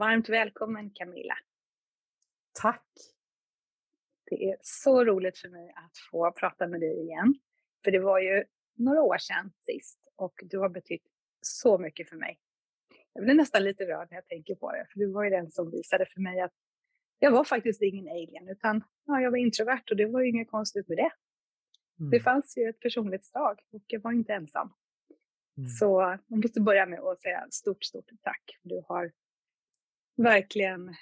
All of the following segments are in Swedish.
Varmt välkommen Camilla. Tack. Det är så roligt för mig att få prata med dig igen. För det var ju några år sedan sist och du har betytt så mycket för mig. Jag blir nästan lite rörd när jag tänker på det, för du var ju den som visade för mig att jag var faktiskt ingen alien, utan ja, jag var introvert och det var ju inget konstigt med det. Mm. Det fanns ju ett personlighetsdrag och jag var inte ensam. Mm. Så jag måste börja med att säga stort, stort tack. Du har verkligen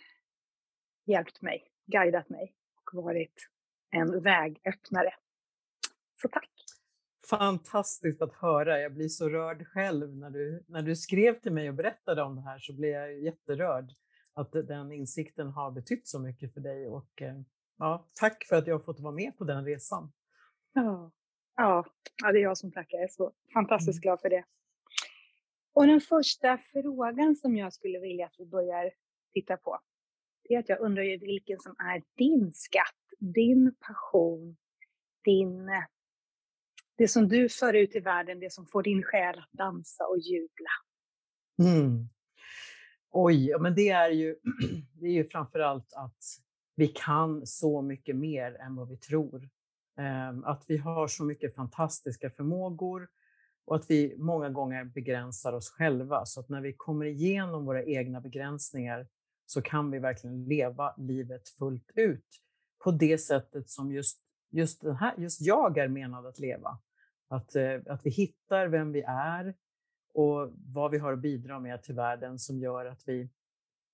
hjälpt mig, guidat mig och varit en vägöppnare. Så tack! Fantastiskt att höra. Jag blir så rörd själv. När du, när du skrev till mig och berättade om det här så blev jag jätterörd att den insikten har betytt så mycket för dig. Och, eh, ja, tack för att jag har fått vara med på den resan. Ja, ja, ja det är jag som tackar. Jag är så fantastiskt mm. glad för det. Och den första frågan som jag skulle vilja att vi börjar titta på, det är att jag undrar ju vilken som är din skatt, din passion, din, det som du för ut i världen, det som får din själ att dansa och jubla. Mm. Oj, men det är ju, det är ju framför allt att vi kan så mycket mer än vad vi tror. Ehm, att vi har så mycket fantastiska förmågor och att vi många gånger begränsar oss själva. Så att när vi kommer igenom våra egna begränsningar så kan vi verkligen leva livet fullt ut på det sättet som just, just, den här, just jag är menad att leva. Att, eh, att vi hittar vem vi är och vad vi har att bidra med till världen som gör att vi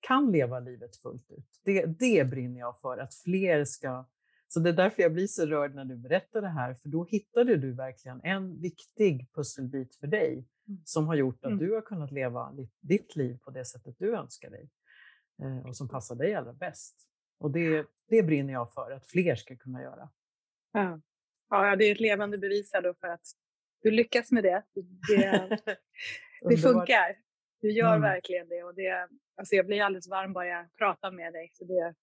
kan leva livet fullt ut. Det, det brinner jag för, att fler ska... Så det är därför jag blir så rörd när du berättar det här, för då hittade du verkligen en viktig pusselbit för dig mm. som har gjort att mm. du har kunnat leva ditt liv på det sättet du önskar dig. Eh, och som passar dig allra bäst. Och det, det brinner jag för att fler ska kunna göra. Ja, ja det är ett levande bevis här för att du lyckas med det. Det, det funkar. Du gör mm. verkligen det. Och det alltså jag blir alldeles varm bara jag pratar med dig. Så det,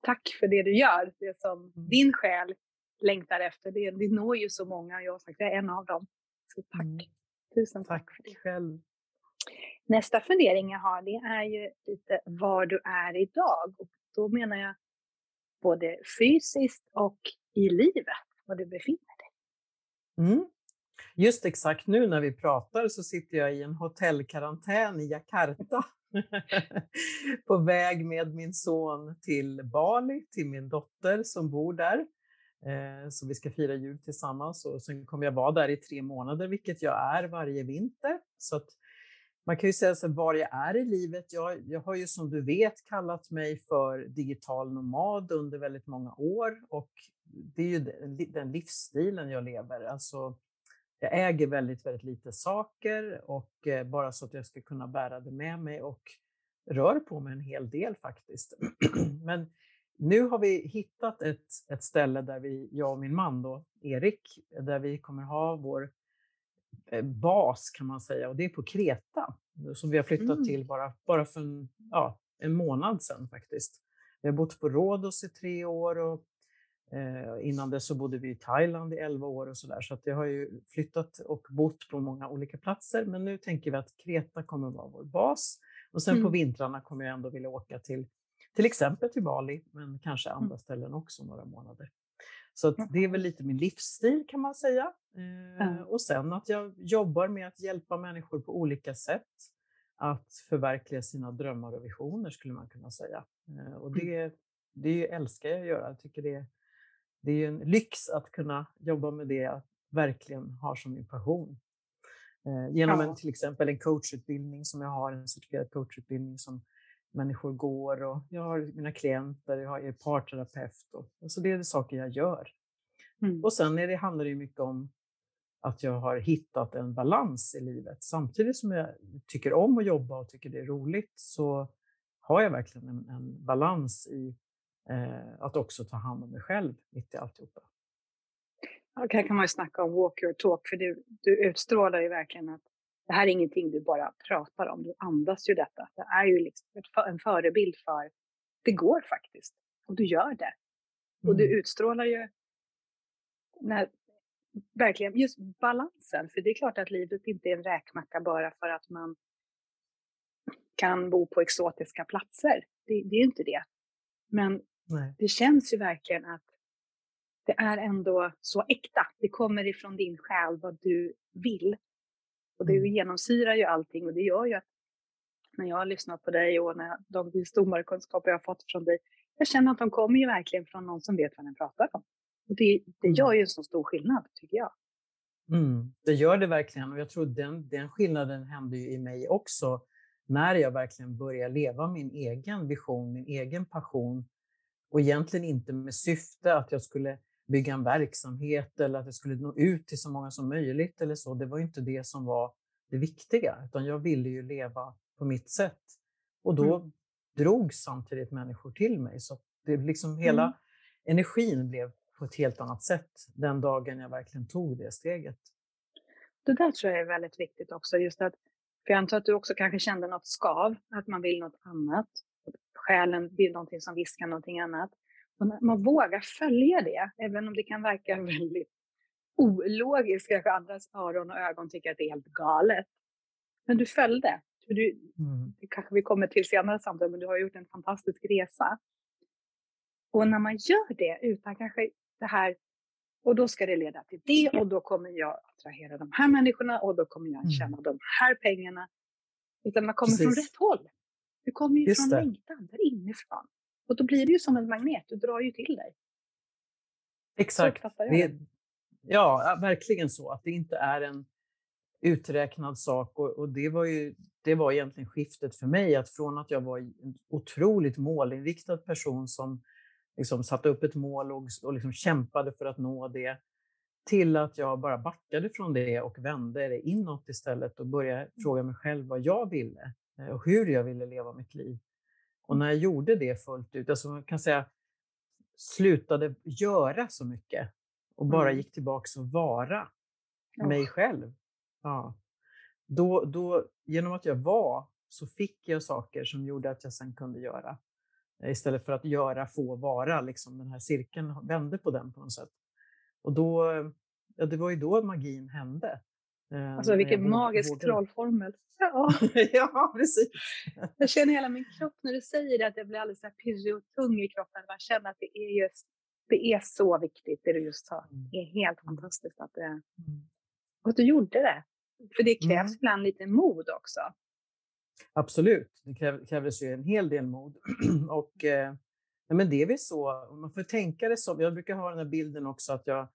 tack för det du gör. Det som mm. din själ längtar efter. Det, det når ju så många. Jag, sagt, jag är en av dem. Så tack. Mm. Tusen tack. Tack själv. Nästa fundering jag har det är ju lite var du är idag. Och då menar jag både fysiskt och i livet, var du befinner dig. Mm. Just exakt nu när vi pratar så sitter jag i en hotellkarantän i Jakarta. på väg med min son till Bali, till min dotter som bor där. Eh, så vi ska fira jul tillsammans och sen kommer jag vara där i tre månader, vilket jag är varje vinter. Så att man kan ju säga så var jag är i livet. Jag, jag har ju som du vet kallat mig för digital nomad under väldigt många år och det är ju den, livsstilen jag lever. Alltså, jag äger väldigt, väldigt lite saker och eh, bara så att jag ska kunna bära det med mig och rör på mig en hel del faktiskt. Men nu har vi hittat ett, ett ställe där vi, jag och min man då, Erik, där vi kommer ha vår bas kan man säga och det är på Kreta som vi har flyttat mm. till bara, bara för en, ja, en månad sedan faktiskt. Vi har bott på Rhodos i tre år och eh, innan det så bodde vi i Thailand i elva år och sådär. Så att jag har ju flyttat och bott på många olika platser. Men nu tänker vi att Kreta kommer vara vår bas och sen mm. på vintrarna kommer jag ändå vilja åka till till exempel till Bali, men kanske andra mm. ställen också några månader. Så det är väl lite min livsstil kan man säga. Mm. Och sen att jag jobbar med att hjälpa människor på olika sätt att förverkliga sina drömmar och visioner skulle man kunna säga. Eh, och mm. det, det älskar jag att göra. Jag tycker det, det är en lyx att kunna jobba med det jag verkligen har som min passion. Eh, genom en, till exempel en coachutbildning som jag har, en certifierad coachutbildning som människor går och jag har mina klienter, jag är parterapeut. Och, alltså det är det saker jag gör. Mm. Och sen är det, handlar det mycket om att jag har hittat en balans i livet. Samtidigt som jag tycker om att jobba och tycker det är roligt så har jag verkligen en, en balans i eh, att också ta hand om mig själv mitt i alltihopa. Och här kan man ju snacka om walk your talk, för du, du utstrålar ju verkligen att det här är ingenting du bara pratar om, du andas ju detta. Det är ju liksom en förebild för det går faktiskt och du gör det. Och du mm. utstrålar ju när, verkligen just balansen, för det är klart att livet inte är en räkmacka bara för att man kan bo på exotiska platser. Det, det är inte det. Men Nej. det känns ju verkligen att det är ändå så äkta. Det kommer ifrån din själ vad du vill. Och det mm. genomsyrar ju allting och det gör ju att när jag har lyssnat på dig och när de visdomarkunskaper jag har fått från dig, jag känner att de kommer ju verkligen från någon som vet vad den pratar om. Och det, det mm. gör ju en så stor skillnad, tycker jag. Mm, det gör det verkligen och jag tror den, den skillnaden hände ju i mig också när jag verkligen började leva min egen vision, min egen passion och egentligen inte med syfte att jag skulle bygga en verksamhet eller att jag skulle nå ut till så många som möjligt eller så. Det var inte det som var det viktiga, utan jag ville ju leva på mitt sätt. Och då mm. drog samtidigt människor till mig. Så det liksom hela mm. energin blev på ett helt annat sätt den dagen jag verkligen tog det steget. Det där tror jag är väldigt viktigt också, just att, för jag antar att du också kanske kände något skav, att man vill något annat. Själen vill någonting som viskar någonting annat. Och man vågar följa det, även om det kan verka väldigt ologiskt, kanske andras öron och ögon tycker att det är helt galet. Men du följde. Du, mm. Det kanske vi kommer till senare samtal, men du har gjort en fantastisk resa. Och när man gör det utan kanske det här, och då ska det leda till det och då kommer jag attrahera de här människorna och då kommer jag mm. tjäna mm. de här pengarna. Utan man kommer Precis. från rätt håll. Du kommer ju Just från det. längtan, där inifrån. Och då blir det ju som en magnet, du drar ju till dig. Exakt. Det, ja, verkligen så. Att det inte är en uträknad sak. Och, och, det, var ju, det var egentligen skiftet för mig. Att från att jag var en otroligt målinriktad person som liksom satte upp ett mål och, och liksom kämpade för att nå det till att jag bara backade från det och vände det inåt istället och började mm. fråga mig själv vad jag ville eh, och hur jag ville leva mitt liv. Och när jag gjorde det fullt ut, alltså man kan säga slutade göra så mycket och bara mm. gick tillbaka och vara oh. mig själv. Ja. Då, då, genom att jag var så fick jag saker som gjorde att jag sen kunde göra. Istället för att göra, få, vara. Liksom den här cirkeln vände på den på något sätt. Och då, ja, det var ju då magin hände. Eh, alltså vilken magisk trollformel. Ja. ja, precis. Jag känner hela min kropp när du säger det, att jag blir alldeles så pirrig och tung i kroppen. Man känner att det är just, det är så viktigt det du just sa. Mm. Det är helt mm. fantastiskt att, det, mm. att du gjorde det. För det krävs mm. ibland lite mod också. Absolut, det kräv, krävdes ju en hel del mod. och eh, men det är väl så, man får tänka det som, jag brukar ha den här bilden också att jag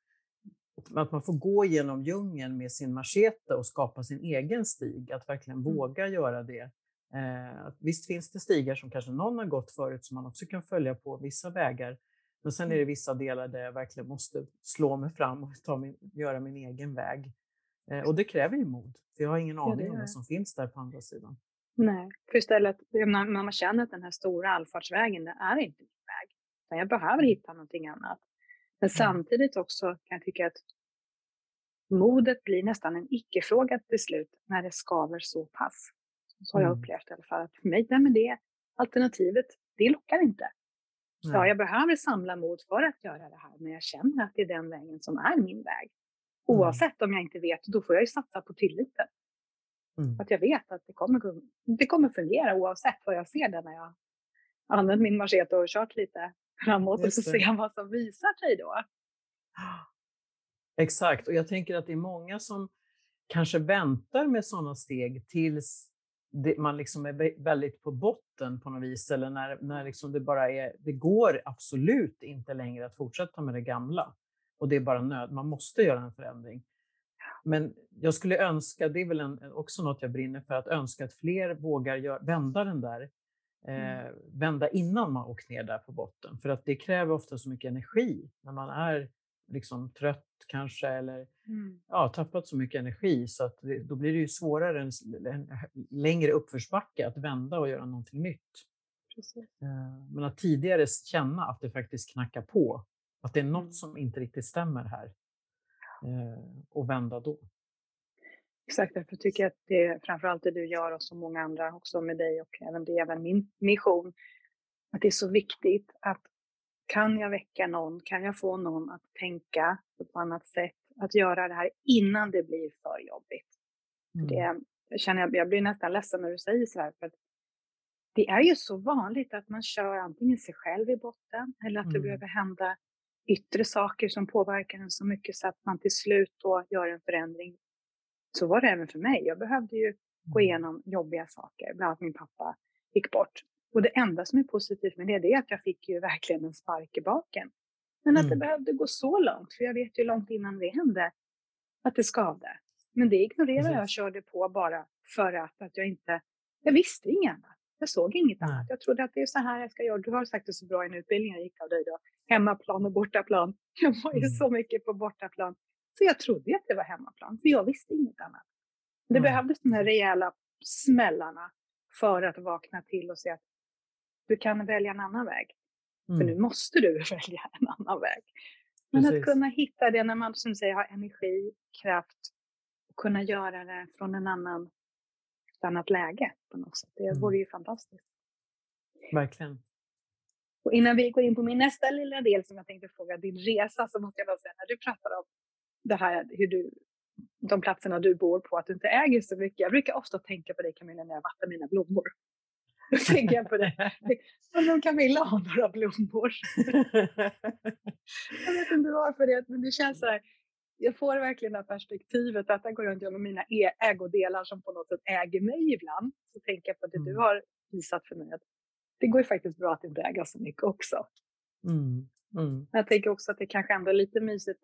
att man får gå genom djungeln med sin machete och skapa sin egen stig, att verkligen mm. våga göra det. Eh, visst finns det stigar som kanske någon har gått förut som man också kan följa på vissa vägar. Men sen är det mm. vissa delar där jag verkligen måste slå mig fram och ta min, göra min egen väg. Eh, och det kräver ju mod, för jag har ingen aning ja, om vad som finns där på andra sidan. Nej, för istället när man känner att den här stora allfartsvägen, det är inte min väg. Jag behöver mm. hitta någonting annat. Men mm. samtidigt också kan jag tycka att modet blir nästan en icke-fråga till slut när det skaver så pass. Så har jag mm. upplevt i alla fall. Att för mig, nej men det alternativet, det lockar inte. Nej. Ja, jag behöver samla mod för att göra det här, men jag känner att det är den vägen som är min väg. Mm. Oavsett om jag inte vet, då får jag ju satsa på tilliten. Mm. Att jag vet att det kommer, det kommer fungera oavsett vad jag ser där när jag använt min machete och kört lite framåt och så ser vad som visar sig då. Exakt, och jag tänker att det är många som kanske väntar med sådana steg tills det, man liksom är väldigt på botten på något vis, eller när, när liksom det bara är, det går absolut inte längre att fortsätta med det gamla. Och det är bara nöd, man måste göra en förändring. Men jag skulle önska, det är väl en, också något jag brinner för, att önska att fler vågar gör, vända den där, eh, mm. vända innan man åkt ner där på botten. För att det kräver ofta så mycket energi när man är liksom trött kanske eller mm. ja, tappat så mycket energi så att det, då blir det ju svårare en, en längre uppförsbacke att vända och göra någonting nytt. Eh, men att tidigare känna att det faktiskt knackar på, att det är något mm. som inte riktigt stämmer här. Eh, och vända då. Exakt, därför tycker jag att det framförallt det du gör och så många andra också med dig och även det även min mission, att det är så viktigt att kan jag väcka någon, kan jag få någon att tänka på ett annat sätt, att göra det här innan det blir för jobbigt. Mm. Det, jag, känner, jag blir nästan ledsen när du säger så här, för det är ju så vanligt att man kör antingen sig själv i botten eller att mm. det behöver hända yttre saker som påverkar en så mycket så att man till slut då gör en förändring. Så var det även för mig. Jag behövde ju gå mm. igenom jobbiga saker, bland annat min pappa gick bort. Och det enda som är positivt med det, det är att jag fick ju verkligen en spark i baken. Men att mm. det behövde gå så långt, för jag vet ju långt innan det hände att det skavde. Men det ignorerade jag och körde på bara för att, att jag inte, jag visste inget annat. Jag såg inget annat. Jag trodde att det är så här jag ska göra. Du har sagt det så bra i en utbildning jag gick av dig då. Hemmaplan och bortaplan. Jag var ju mm. så mycket på bortaplan. Så jag trodde att det var hemmaplan, för jag visste inget annat. Det mm. behövdes de här rejäla smällarna för att vakna till och se att du kan välja en annan väg. Mm. För nu måste du välja en annan väg. Men Precis. att kunna hitta det när man som säger har energi, kraft och kunna göra det från en annan, ett annat läge på något sätt. Det mm. vore ju fantastiskt. Verkligen. Och innan vi går in på min nästa lilla del som jag tänkte fråga, din resa, så måste jag bara säga när du pratar om det här, hur du, de platserna du bor på, att du inte äger så mycket. Jag brukar ofta tänka på dig Camilla när jag vattnar mina blommor. Då tänker jag på det. Undrar om Camilla har några blommor? jag vet inte varför det men det känns så här. Jag får verkligen det här perspektivet att jag går runt med mina e-, ägodelar som på något sätt äger mig ibland. Så tänker jag på det mm. du har visat för mig. Att det går ju faktiskt bra att inte äga så mycket också. Mm. Mm. Jag tänker också att det kanske ändå är lite mysigt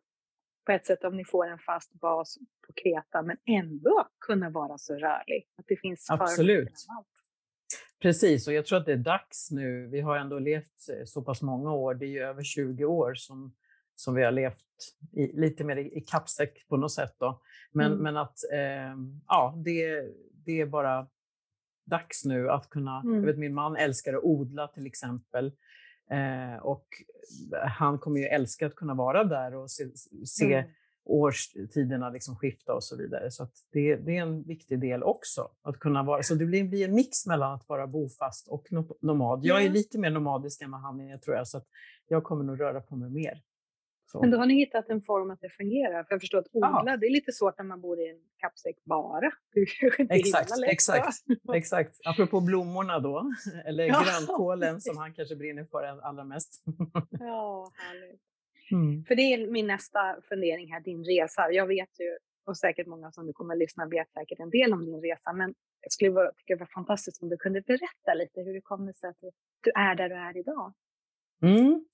på ett sätt om ni får en fast bas på Kreta men ändå kunna vara så rörlig. Att det finns Absolut. Precis, och jag tror att det är dags nu. Vi har ändå levt eh, så pass många år, det är ju över 20 år som, som vi har levt i, lite mer i, i kappsäck på något sätt. Då. Men, mm. men att eh, ja, det, det är bara dags nu att kunna... Mm. Jag vet, min man älskar att odla till exempel. Eh, och han kommer ju älska att kunna vara där och se, se mm årstiderna liksom skifta och så vidare. Så det, det, är en viktig del också. Att kunna vara, så det blir, blir en mix mellan att vara bofast och nomad. Jag är lite mer nomadisk än vad han är tror jag, så att jag kommer nog röra på mig mer. Så. Men då har ni hittat en form att det fungerar? För jag förstår att odla, ja. det är lite svårt när man bor i en kappsäck bara. exakt, exakt, exakt. Apropå blommorna då, eller ja. grönkålen som han kanske brinner för allra mest. ja, härligt. Mm. För det är min nästa fundering här, din resa. Jag vet ju, och säkert många som du kommer att lyssna vet säkert en del om din resa, men jag skulle vara, tycka det var fantastiskt om du kunde berätta lite hur det kommer sig att du är där du är idag. Mm.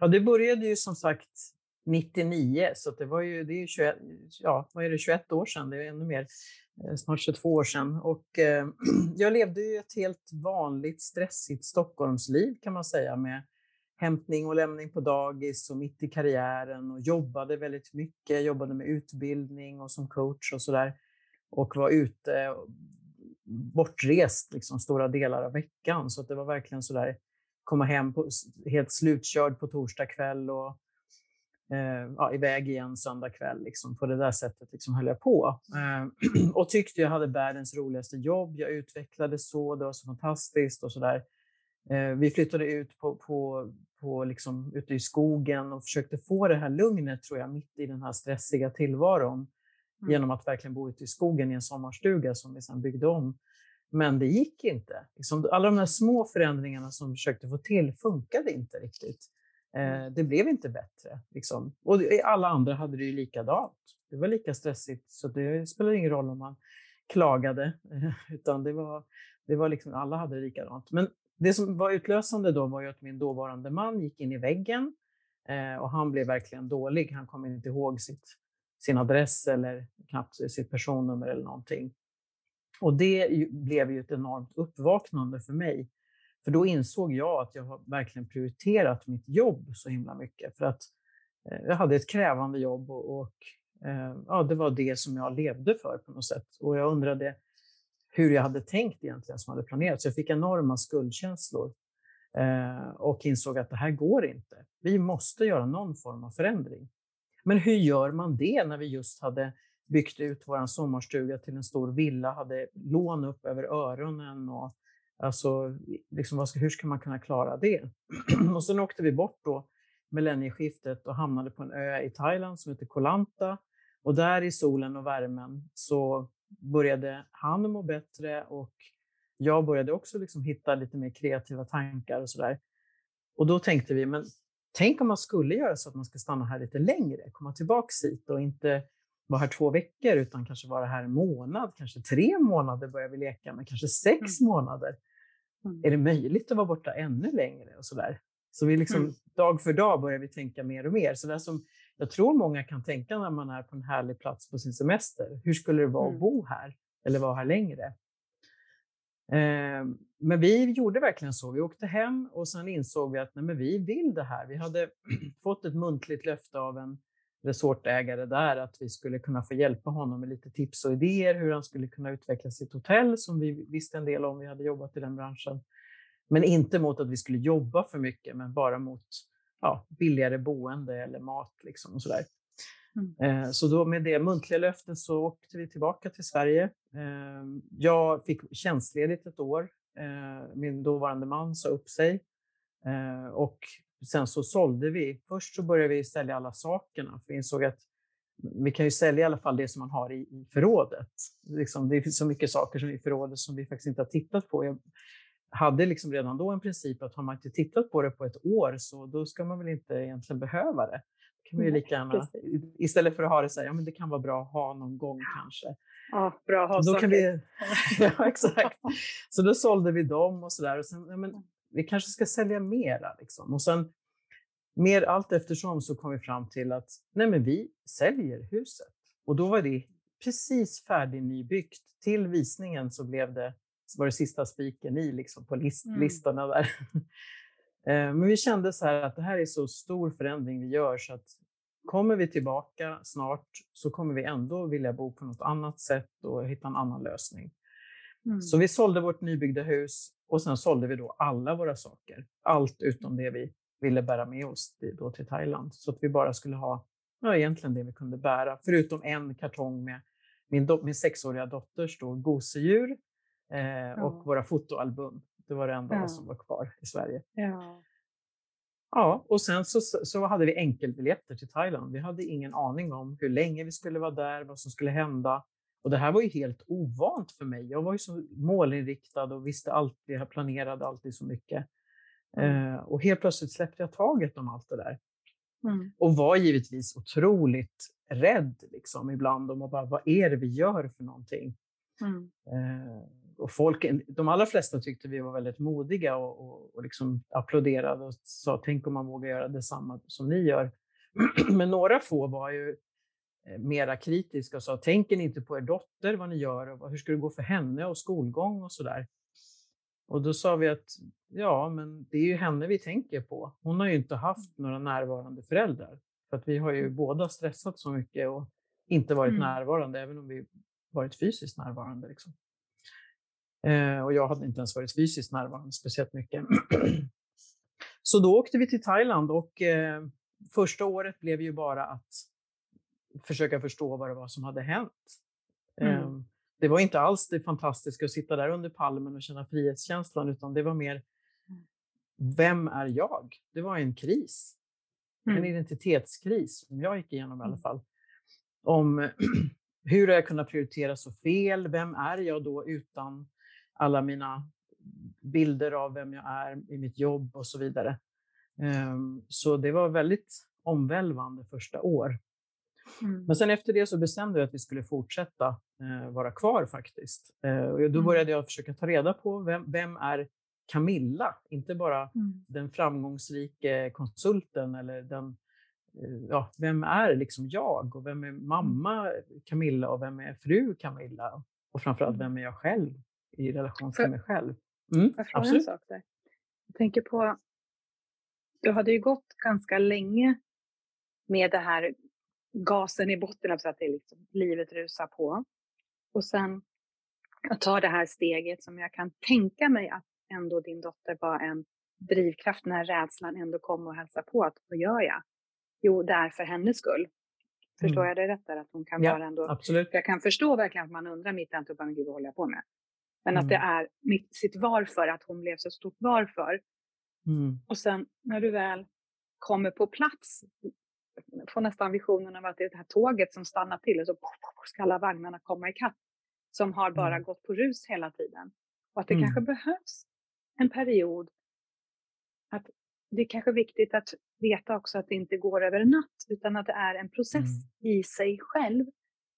Ja, det började ju som sagt 99, så det var ju, det är ju 21, ja, vad är det, 21 år sedan, det är ännu mer, eh, snart 22 år sedan. Och eh, jag levde ju ett helt vanligt stressigt Stockholmsliv kan man säga med hämtning och lämning på dagis och mitt i karriären och jobbade väldigt mycket. Jobbade med utbildning och som coach och sådär. Och var ute bortrest liksom, stora delar av veckan. Så det var verkligen sådär, komma hem på, helt slutkörd på torsdag kväll och eh, ja, iväg igen söndag kväll. Liksom. På det där sättet liksom höll jag på. Eh, och tyckte jag hade världens roligaste jobb. Jag utvecklades så, det var så fantastiskt och sådär. Eh, vi flyttade ut på, på, på liksom, ute i skogen och försökte få det här lugnet, tror jag, mitt i den här stressiga tillvaron. Mm. Genom att verkligen bo ute i skogen i en sommarstuga som vi sedan byggde om. Men det gick inte. Liksom, alla de här små förändringarna som vi försökte få till funkade inte riktigt. Mm. Eh, det blev inte bättre. Liksom. Och alla andra hade det ju likadant. Det var lika stressigt, så det spelade ingen roll om man klagade. utan det var, det var liksom, alla hade det likadant. Men det som var utlösande då var ju att min dåvarande man gick in i väggen eh, och han blev verkligen dålig. Han kom inte ihåg sitt, sin adress eller knappt sitt personnummer eller någonting. Och det blev ju ett enormt uppvaknande för mig. För då insåg jag att jag har verkligen prioriterat mitt jobb så himla mycket. För att eh, jag hade ett krävande jobb och, och eh, ja, det var det som jag levde för på något sätt. Och jag undrade, hur jag hade tänkt egentligen som hade planerat. Så jag fick enorma skuldkänslor. Eh, och insåg att det här går inte. Vi måste göra någon form av förändring. Men hur gör man det när vi just hade byggt ut vår sommarstuga till en stor villa, hade lån upp över öronen och alltså, liksom, hur ska man kunna klara det? och sen åkte vi bort då millennieskiftet och hamnade på en ö i Thailand som heter Koh Lanta. Och där i solen och värmen så började han må bättre och jag började också liksom hitta lite mer kreativa tankar och sådär. Och då tänkte vi, men tänk om man skulle göra så att man ska stanna här lite längre, komma tillbaks hit och inte vara här två veckor utan kanske vara här en månad, kanske tre månader börjar vi leka med, kanske sex mm. månader. Mm. Är det möjligt att vara borta ännu längre och sådär? Så vi liksom, mm. dag för dag börjar vi tänka mer och mer. Så det som jag tror många kan tänka när man är på en härlig plats på sin semester. Hur skulle det vara att mm. bo här eller vara här längre? Eh, men vi gjorde verkligen så. Vi åkte hem och sen insåg vi att nej, men vi vill det här. Vi hade fått ett muntligt löfte av en resortägare där att vi skulle kunna få hjälpa honom med lite tips och idéer hur han skulle kunna utveckla sitt hotell som vi visste en del om. Vi hade jobbat i den branschen. Men inte mot att vi skulle jobba för mycket, men bara mot ja, billigare boende eller mat liksom och sådär. Mm. Eh, så då med det muntliga löftet så åkte vi tillbaka till Sverige. Eh, jag fick tjänstledigt ett år. Eh, min dåvarande man sa upp sig och sen så sålde vi. Först så började vi sälja alla sakerna för vi insåg att vi kan ju sälja i alla fall det som man har i, i förrådet. Liksom, det finns så mycket saker som i förrådet som vi faktiskt inte har tittat på. Jag hade liksom redan då en princip att har man inte tittat på det på ett år så då ska man väl inte egentligen behöva det. kan vi lika gärna, istället för att ha det så här, ja men det kan vara bra att ha någon gång kanske. Ja, bra att ha då kan vi, Ja, exakt. Så då sålde vi dem och så där. Och sen, ja, men vi kanske ska sälja mera. Liksom. Och sen mer allt eftersom så kom vi fram till att nej men vi säljer huset. Och då var det precis färdig nybyggt. Till visningen så blev det så var det sista spiken i liksom, på list, mm. listorna där. Eh, men vi kände så här att det här är så stor förändring vi gör så att kommer vi tillbaka snart så kommer vi ändå vilja bo på något annat sätt och hitta en annan lösning. Mm. Så vi sålde vårt nybyggda hus och sen sålde vi då alla våra saker. Allt utom det vi ville bära med oss då till Thailand. Så att vi bara skulle ha ja, egentligen det vi kunde bära, förutom en kartong med min, min sexåriga dotters då, gosedjur eh, och våra fotoalbum. Det var det enda ja. som var kvar i Sverige. Ja. Ja, och sen så, så hade vi enkelbiljetter till Thailand. Vi hade ingen aning om hur länge vi skulle vara där, vad som skulle hända. Och det här var ju helt ovant för mig. Jag var ju så målinriktad och visste alltid, jag planerade alltid så mycket. Mm. Eh, och helt plötsligt släppte jag taget om allt det där. Mm. Och var givetvis otroligt rädd liksom, ibland om att bara, vad är det vi gör för någonting? Mm. Eh, och folk, de allra flesta tyckte vi var väldigt modiga och, och, och liksom applåderade och sa tänk om man vågar göra detsamma som ni gör. Men några få var ju mera kritiska och sa tänker ni inte på er dotter vad ni gör och hur ska det gå för henne och skolgång och sådär. Och då sa vi att ja, men det är ju henne vi tänker på. Hon har ju inte haft några närvarande föräldrar. För att vi har ju mm. båda stressat så mycket och inte varit mm. närvarande, även om vi varit fysiskt närvarande. Liksom. Eh, och jag hade inte ens varit fysiskt närvarande speciellt mycket. Så då åkte vi till Thailand och eh, första året blev ju bara att försöka förstå vad det var som hade hänt. Mm. Eh, det var inte alls det fantastiska att sitta där under palmen och känna frihetskänslan, utan det var mer vem är jag? Det var en kris. Mm. En identitetskris som jag gick igenom i alla mm. fall. Om hur har jag kunnat prioritera så fel? Vem är jag då utan alla mina bilder av vem jag är i mitt jobb och så vidare. Ehm, så det var väldigt omvälvande första år. Mm. Men sen efter det så bestämde jag att vi skulle fortsätta eh, vara kvar faktiskt. Eh, och då mm. började jag försöka ta reda på vem, vem är Camilla? Inte bara mm. den framgångsrike konsulten eller den, eh, ja, vem är liksom jag och vem är mm. mamma Camilla och vem är fru Camilla? Och framförallt, vem är jag själv? i relation till mig själv. Mm, jag absolut. en sak där? Jag tänker på, du hade ju gått ganska länge med det här gasen i botten, så att det liksom, livet rusar på. Och sen att ta det här steget som jag kan tänka mig att ändå din dotter var en drivkraft när rädslan ändå kommer och hälsar på. Att, vad gör jag? Jo, det är för hennes skull. Förstår mm. jag det rätt där? Att hon kan ja, vara ändå... Absolut. Jag kan förstå verkligen att man undrar mitt i allt, vad håller jag på med? Men mm. att det mm. är mitt, sitt varför, att hon blev så stort varför. Mm. Och sen när du väl kommer på plats, får nästan visionen av att det är det här tåget som stannar till och så ska alla vagnarna komma ikapp. Som har bara mm. gått på rus hela tiden. Och att det kanske mm. behövs en period att det är kanske viktigt att veta också att det inte går över en natt, utan att det är en process mm. i sig själv.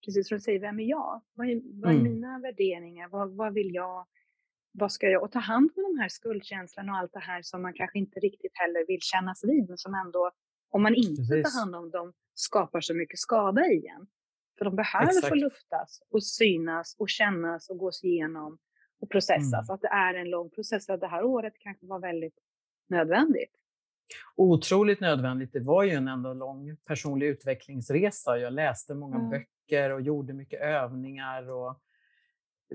Precis som du säger, vem är jag? Vad är, vad är mm. mina värderingar? Vad, vad vill jag? Vad ska jag? Och ta hand om de här skuldkänslorna och allt det här som man kanske inte riktigt heller vill kännas vid, men som ändå, om man inte Precis. tar hand om dem, skapar så mycket skada igen. För de behöver Exakt. få luftas och synas och kännas och gås igenom och processas. Mm. Att det är en lång process. Att det här året kanske var väldigt nödvändigt. Otroligt nödvändigt. Det var ju en ändå lång personlig utvecklingsresa. Jag läste många mm. böcker och gjorde mycket övningar och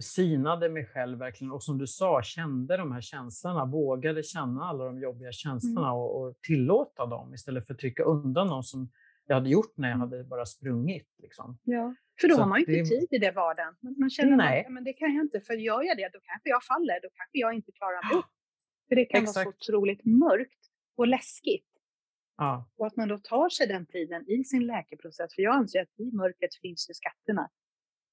synade mig själv verkligen. Och som du sa, kände de här känslorna, vågade känna alla de jobbiga känslorna mm. och, och, tillåta dem istället för att trycka undan dem som jag hade gjort när jag mm. hade bara sprungit. Liksom. Ja, för då Så har man ju inte det... tid i det vardagen. Man känner Nej. att men det kan jag inte, för gör jag det då kanske jag faller, då kanske jag inte klarar mig upp. För det kan Exakt. vara så otroligt mörkt och läskigt. Ja. Och att man då tar sig den tiden i sin läkeprocess. För jag anser att i mörkret finns ju skatterna.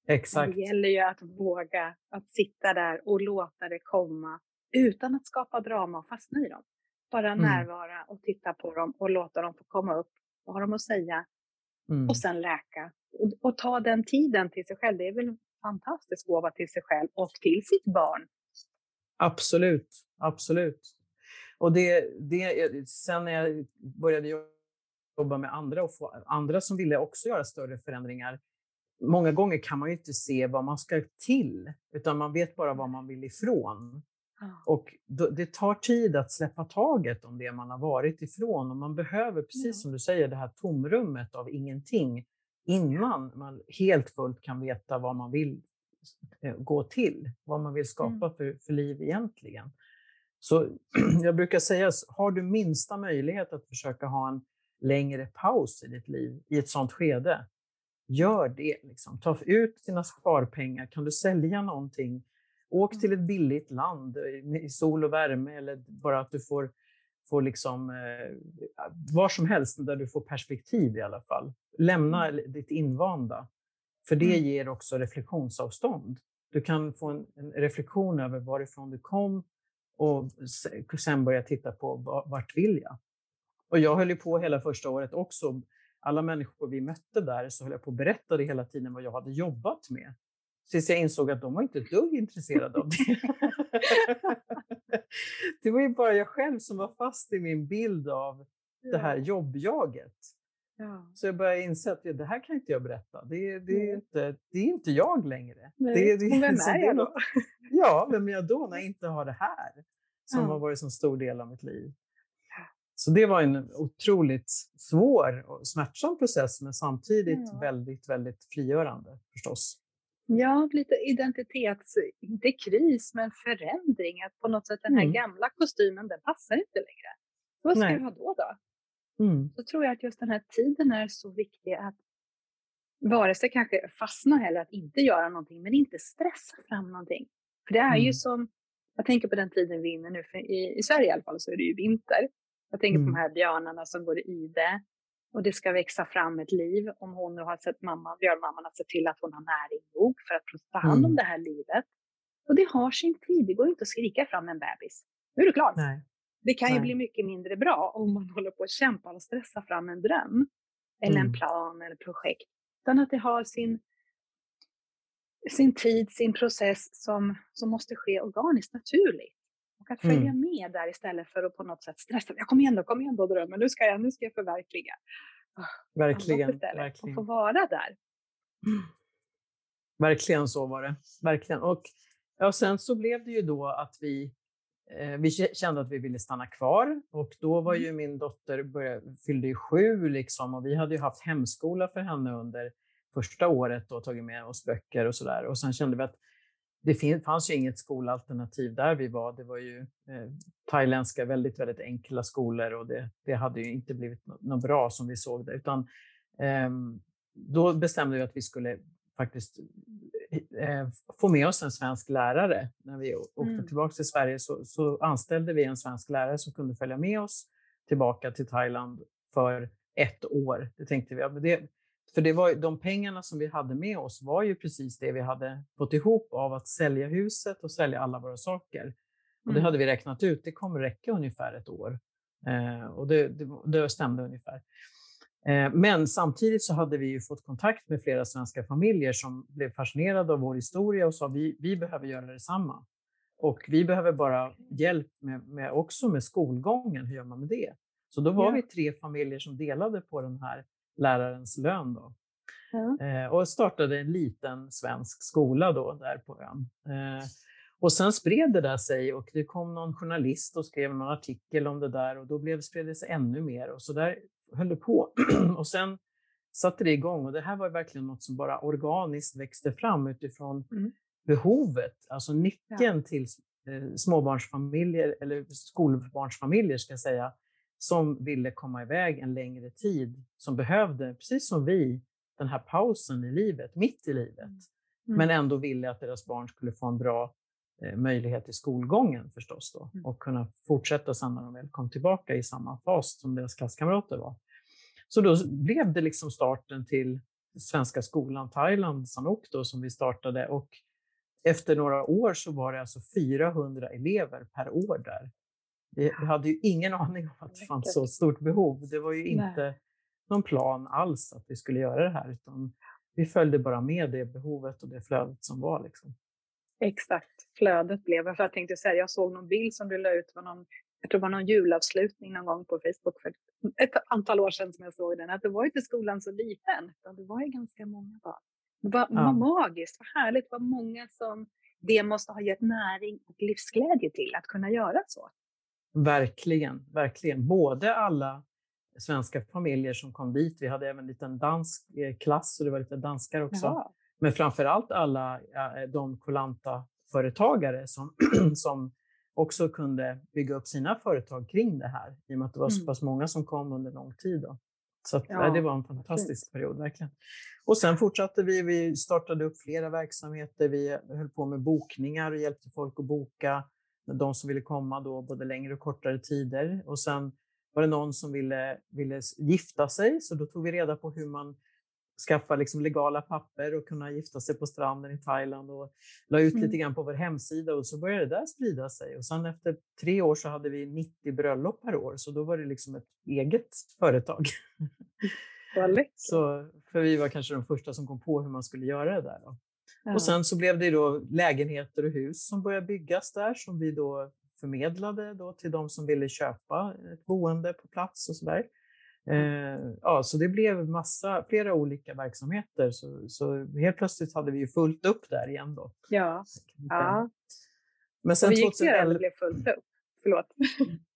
Exakt. Det gäller ju att våga att sitta där och låta det komma utan att skapa drama och fastna i dem. Bara mm. närvara och titta på dem och låta dem få komma upp. Vad har de att säga? Mm. Och sen läka. Och, och, ta den tiden till sig själv. Det är väl en fantastisk gåva till sig själv och till sitt barn. Absolut, absolut. Och det, det, sen när jag började jobba med andra och få andra som ville också göra större förändringar. Många gånger kan man ju inte se vad man ska till, utan man vet bara vad man vill ifrån. Och det tar tid att släppa taget om det man har varit ifrån och man behöver, precis som du säger, det här tomrummet av ingenting innan man helt fullt kan veta vad man vill eh, gå till, vad man vill skapa mm. för, för liv egentligen. Så jag brukar säga, har du minsta möjlighet att försöka ha en längre paus i ditt liv i ett sånt skede, gör det. Liksom. Ta ut dina sparpengar. Kan du sälja någonting? Åk till ett billigt land i sol och värme eller bara att du får, får liksom, eh, var som helst där du får perspektiv i alla fall. Lämna mm. ditt invanda. För det mm. ger också reflektionsavstånd. Du kan få en, en reflektion över varifrån du kom och sen börja titta på vart vill jag? Och jag höll ju på hela första året också. Alla människor vi mötte där så höll jag på att berätta det hela tiden vad jag hade jobbat med. Tills jag insåg att de var inte ett dugg intresserade av det. det var ju bara jag själv som var fast i min bild av det här jobbjaget. Ja. Så jag började inse att det här kan inte jag berätta. Det, det, är, inte, det är inte jag längre. Nej. Det, det, vem är jag då? Ja, vem är jag då när jag inte har det här? Som ja. har varit en stor del av mitt liv. Så det var en otroligt svår och smärtsam process, men samtidigt ja. väldigt, väldigt frigörande förstås. Ja, lite identitets, inte kris, men förändring. Att på något sätt den här mm. gamla kostymen, den passar inte längre. Vad ska Nej. jag ha då? då? Mm. Så tror jag att just den här tiden är så viktig att vare sig kanske fastna eller att inte göra någonting, men inte stressa fram någonting. För det är mm. ju som, jag tänker på den tiden vi är inne nu, för i, i Sverige i alla fall så är det ju vinter. Jag tänker mm. på de här björnarna som går i det och det ska växa fram ett liv. Om hon nu har sett mamman, björnmamman att se till att hon har näring nog för att ta hand om mm. det här livet. Och det har sin tid, det går inte att skrika fram en bebis. Nu är du klar. Nej. Det kan Nej. ju bli mycket mindre bra om man håller på att kämpa och stressa fram en dröm. Eller mm. en plan eller projekt. Utan att det har sin, sin tid, sin process som, som måste ske organiskt, naturligt. Och att följa mm. med där istället för att på något sätt stressa. Jag kom igen då, kom igen då drömmen, nu ska jag, nu ska jag förverkliga. Ah, verkligen. verkligen. Och få vara där. Verkligen så var det. Verkligen. Och ja, sen så blev det ju då att vi Eh, vi kände att vi ville stanna kvar och då var mm. ju min dotter började, fyllde ju sju liksom och vi hade ju haft hemskola för henne under första året och tagit med oss böcker och sådär. Och sen kände vi att det fanns ju inget skolalternativ där vi var. Det var ju eh, thailändska, väldigt, väldigt enkla skolor och det, det hade ju inte blivit något bra som vi såg det. Utan, eh, då bestämde vi att vi skulle faktiskt eh, få med oss en svensk lärare. När vi åkte mm. tillbaka till Sverige så, så, anställde vi en svensk lärare som kunde följa med oss tillbaka till Thailand för ett år. Det tänkte vi. Det, för det var, de pengarna som vi hade med oss var ju precis det vi hade fått ihop av att sälja huset och sälja alla våra saker. Och det mm. hade vi räknat ut, det kommer räcka ungefär ett år. Eh, och det, det, det stämde ungefär. Eh, men samtidigt så hade vi ju fått kontakt med flera svenska familjer som blev fascinerade av vår historia och sa vi, vi behöver göra detsamma. Och vi behöver bara hjälp med, med, också med skolgången, hur gör man med det? Så då var ja. vi tre familjer som delade på den här lärarens lön. Då. Eh, och startade en liten svensk skola då där på ön. Eh, och sen spred det där sig och det kom någon journalist och skrev någon artikel om det där och då blev spred det sig ännu mer och så där höll det på. och sen satte det igång och det här var verkligen något som bara organiskt växte fram utifrån mm. behovet, alltså nyckeln ja. till eh, småbarnsfamiljer eller skolbarnsfamiljer ska jag säga, som ville komma iväg en längre tid, som behövde, precis som vi, den här pausen i livet, mitt i livet, mm. mm. men ändå ville att deras barn skulle få en bra eh, möjlighet i skolgången förstås då, mm. och kunna fortsätta sen när de väl kom tillbaka i samma fas som deras klasskamrater var. Så då blev det liksom starten till Svenska skolan Thailand, Sanok, då, som vi startade och efter några år så var det alltså 400 elever per år där vi, hade ju ingen aning om att det fanns så stort behov. Det var ju inte Nej. någon plan alls att vi skulle göra det här, utan vi följde bara med det behovet och det flödet som var. Liksom. Exakt, flödet blev. För jag tänkte säga, jag såg någon bild som du la ut, var någon, jag tror det var någon julavslutning någon gång på Facebook för ett antal år sedan som jag såg den, att det var inte skolan så liten, utan det var ju ganska många barn. Det var, ja. var magiskt, vad härligt, vad många som det måste ha gett näring och livsglädje till att kunna göra så. Verkligen, verkligen. Både alla svenska familjer som kom dit, vi hade även en liten dansk eh, klass och det var lite danskar också. Jaha. Men framför allt alla de kolanta företagare som, som också kunde bygga upp sina företag kring det här i och med att det var så mm. pass många som kom under lång tid. Då. Så att, ja, det var en fantastisk fint. period verkligen. Och sen fortsatte vi, vi startade upp flera verksamheter, vi höll på med bokningar och hjälpte folk att boka de som ville komma då både längre och kortare tider. Och sen var det någon som ville, ville gifta sig, så då tog vi reda på hur man skaffar liksom legala papper och kunna gifta sig på stranden i Thailand och la ut mm. lite grann på vår hemsida och så började det där sprida sig. Och sen efter tre år så hade vi 90 bröllop per år, så då var det liksom ett eget företag. så, för vi var kanske de första som kom på hur man skulle göra det där. Då. Ja. Och sen så blev det då lägenheter och hus som började byggas där som vi då förmedlade då till de som ville köpa ett boende på plats och sådär. Eh, ja, så det blev massa, flera olika verksamheter. Så, så helt plötsligt hade vi ju fullt upp där igen då. Ja. ja. Men sen och vi gick 2011... det blev fullt upp. Förlåt.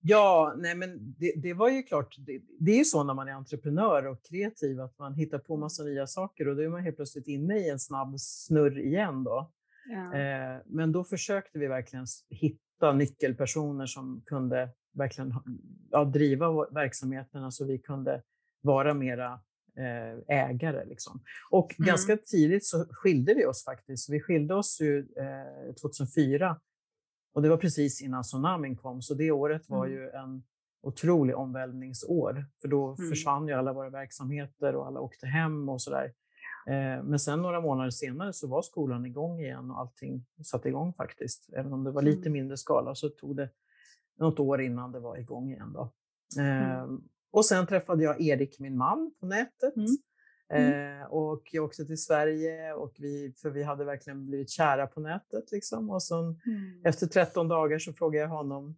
Ja, nej men det, det var ju klart. Det, det, är ju så när man är entreprenör och kreativ att man hittar på massa nya saker och då är man helt plötsligt inne i en snabb snurr igen då. Ja. Eh, men då försökte vi verkligen hitta nyckelpersoner som kunde verkligen ja, driva verksamheterna så vi kunde vara mera eh, ägare. Liksom. Och mm. ganska tidigt så skilde vi oss faktiskt. Vi skilde oss ju, eh, 2004 och det var precis innan tsunamin kom, så det året var mm. ju en otrolig omvälvningsår. För då mm. försvann ju alla våra verksamheter och alla åkte hem och sådär. Eh, men sen några månader senare så var skolan igång igen och allting satte igång faktiskt. Även om det var lite mm. mindre skala så tog det något år innan det var igång igen. Då. Mm. och sen träffade jag Erik, min man, på nätet. Mm. Mm. Eh, och jag åkte till Sverige och vi, för vi hade verkligen blivit kära på nätet. Liksom. Och sen, mm. Efter 13 dagar så frågade jag honom,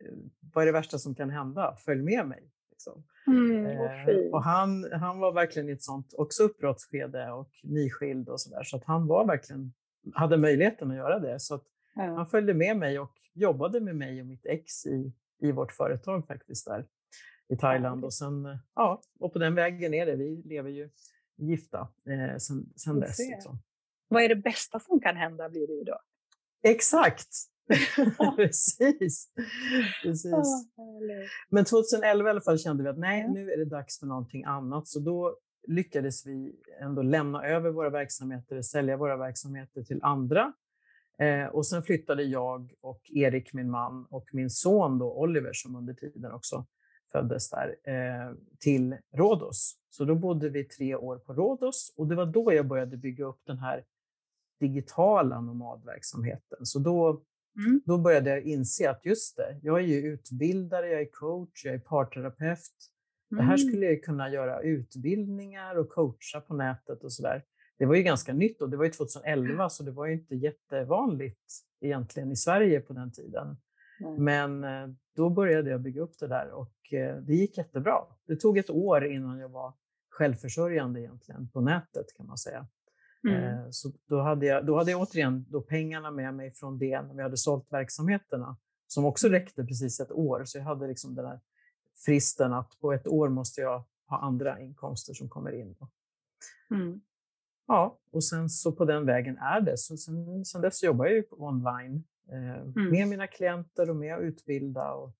eh, vad är det värsta som kan hända? Följ med mig. Liksom. Mm, eh, och han, han var verkligen i ett sånt också uppbrottsskede och nyskild och sådär. Så att han var verkligen, hade möjligheten att göra det. Så att ja. han följde med mig och jobbade med mig och mitt ex i, i vårt företag faktiskt där i Thailand. Och, sen, eh, ja, och på den vägen är det. Vi lever ju gifta eh, sen, sen dess. Liksom. Vad är det bästa som kan hända blir det ju då? Exakt! Precis. Precis. Men 2011 i alla fall kände vi att nej, nu är det dags för någonting annat. Så då lyckades vi ändå lämna över våra verksamheter, sälja våra verksamheter till andra. Eh, och sen flyttade jag och Erik, min man, och min son då, Oliver, som under tiden också föddes där, eh, till Rhodos. Så då bodde vi tre år på Rhodos och det var då jag började bygga upp den här digitala nomadverksamheten. Så då, mm. då började jag inse att just det, jag är ju utbildare, jag är coach, jag är parterapeut. Mm. Det här mm. skulle jag kunna göra utbildningar och coacha på nätet och sådär. Det var ju ganska nytt och det var ju 2011 så det var ju inte jättevanligt egentligen i Sverige på den tiden. Mm. Men eh, då började jag bygga upp det där och eh, det gick jättebra. Det tog ett år innan jag var självförsörjande egentligen på nätet kan man säga. Mm. Eh, så då hade, jag, då hade jag återigen då pengarna med mig från det när vi hade sålt verksamheterna som också räckte precis ett år. Så jag hade liksom den här fristen att på ett år måste jag ha andra inkomster som kommer in. Mm. Ja, och sen så på den vägen är det. Så sen, sen dess jobbar jag ju online mm. med mina klienter och med att utbilda. Och,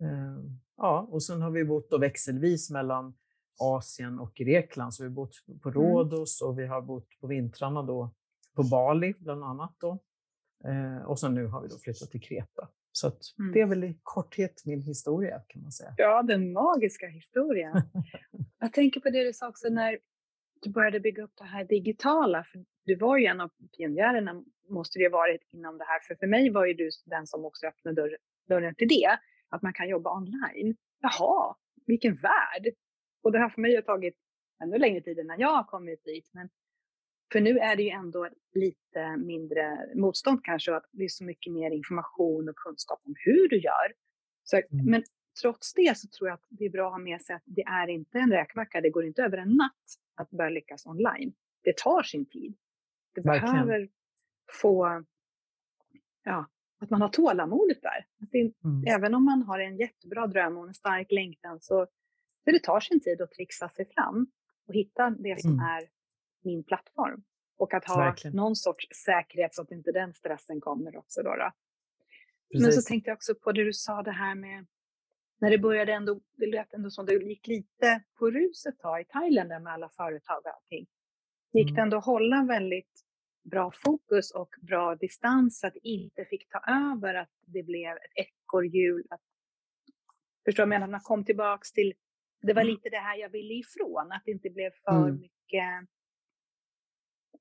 eh, ja, och sen har vi bott och växelvis mellan Asien och Grekland. Så vi har bott på mm. Rhodos och vi har bott på vintrarna då på Bali bland annat. Då. Eh, och sen nu har vi då flyttat till Kreta. Så mm. det är väl i korthet min historia kan man säga. Ja, den magiska historien. Jag tänker på det du sa också när du började bygga upp det här digitala. För du var ju en av pionjärerna, måste det ha varit, inom det här. För för mig var ju du den som också öppnade dörr, dörren till det, att man kan jobba online. Jaha, vilken värld! Och det har för mig har tagit ännu längre tid innan jag har kommit dit. Men för nu är det ju ändå lite mindre motstånd kanske och att det är så mycket mer information och kunskap om hur du gör. Så, mm. Men trots det så tror jag att det är bra att ha med sig att det är inte en räkmacka. Det går inte över en natt att börja lyckas online. Det tar sin tid. Det Verkligen. behöver få, ja, att man har tålamodet där. Att det, mm. Även om man har en jättebra dröm och en stark längtan så, så det tar sin tid att trixa sig fram och hitta det som mm. är min plattform. Och att ha Verkligen. någon sorts säkerhet så att inte den stressen kommer också. Då, då. Men så tänkte jag också på det du sa det här med när det började ändå, det lät ändå som det gick lite på rus ett tag i Thailand med alla företag och allting. Gick mm. det ändå att hålla väldigt bra fokus och bra distans så att det inte fick ta över att det blev ett ekorrhjul. Att, förstår du vad jag menar? Man kom tillbaks till, det var mm. lite det här jag ville ifrån, att det inte blev för mm. mycket,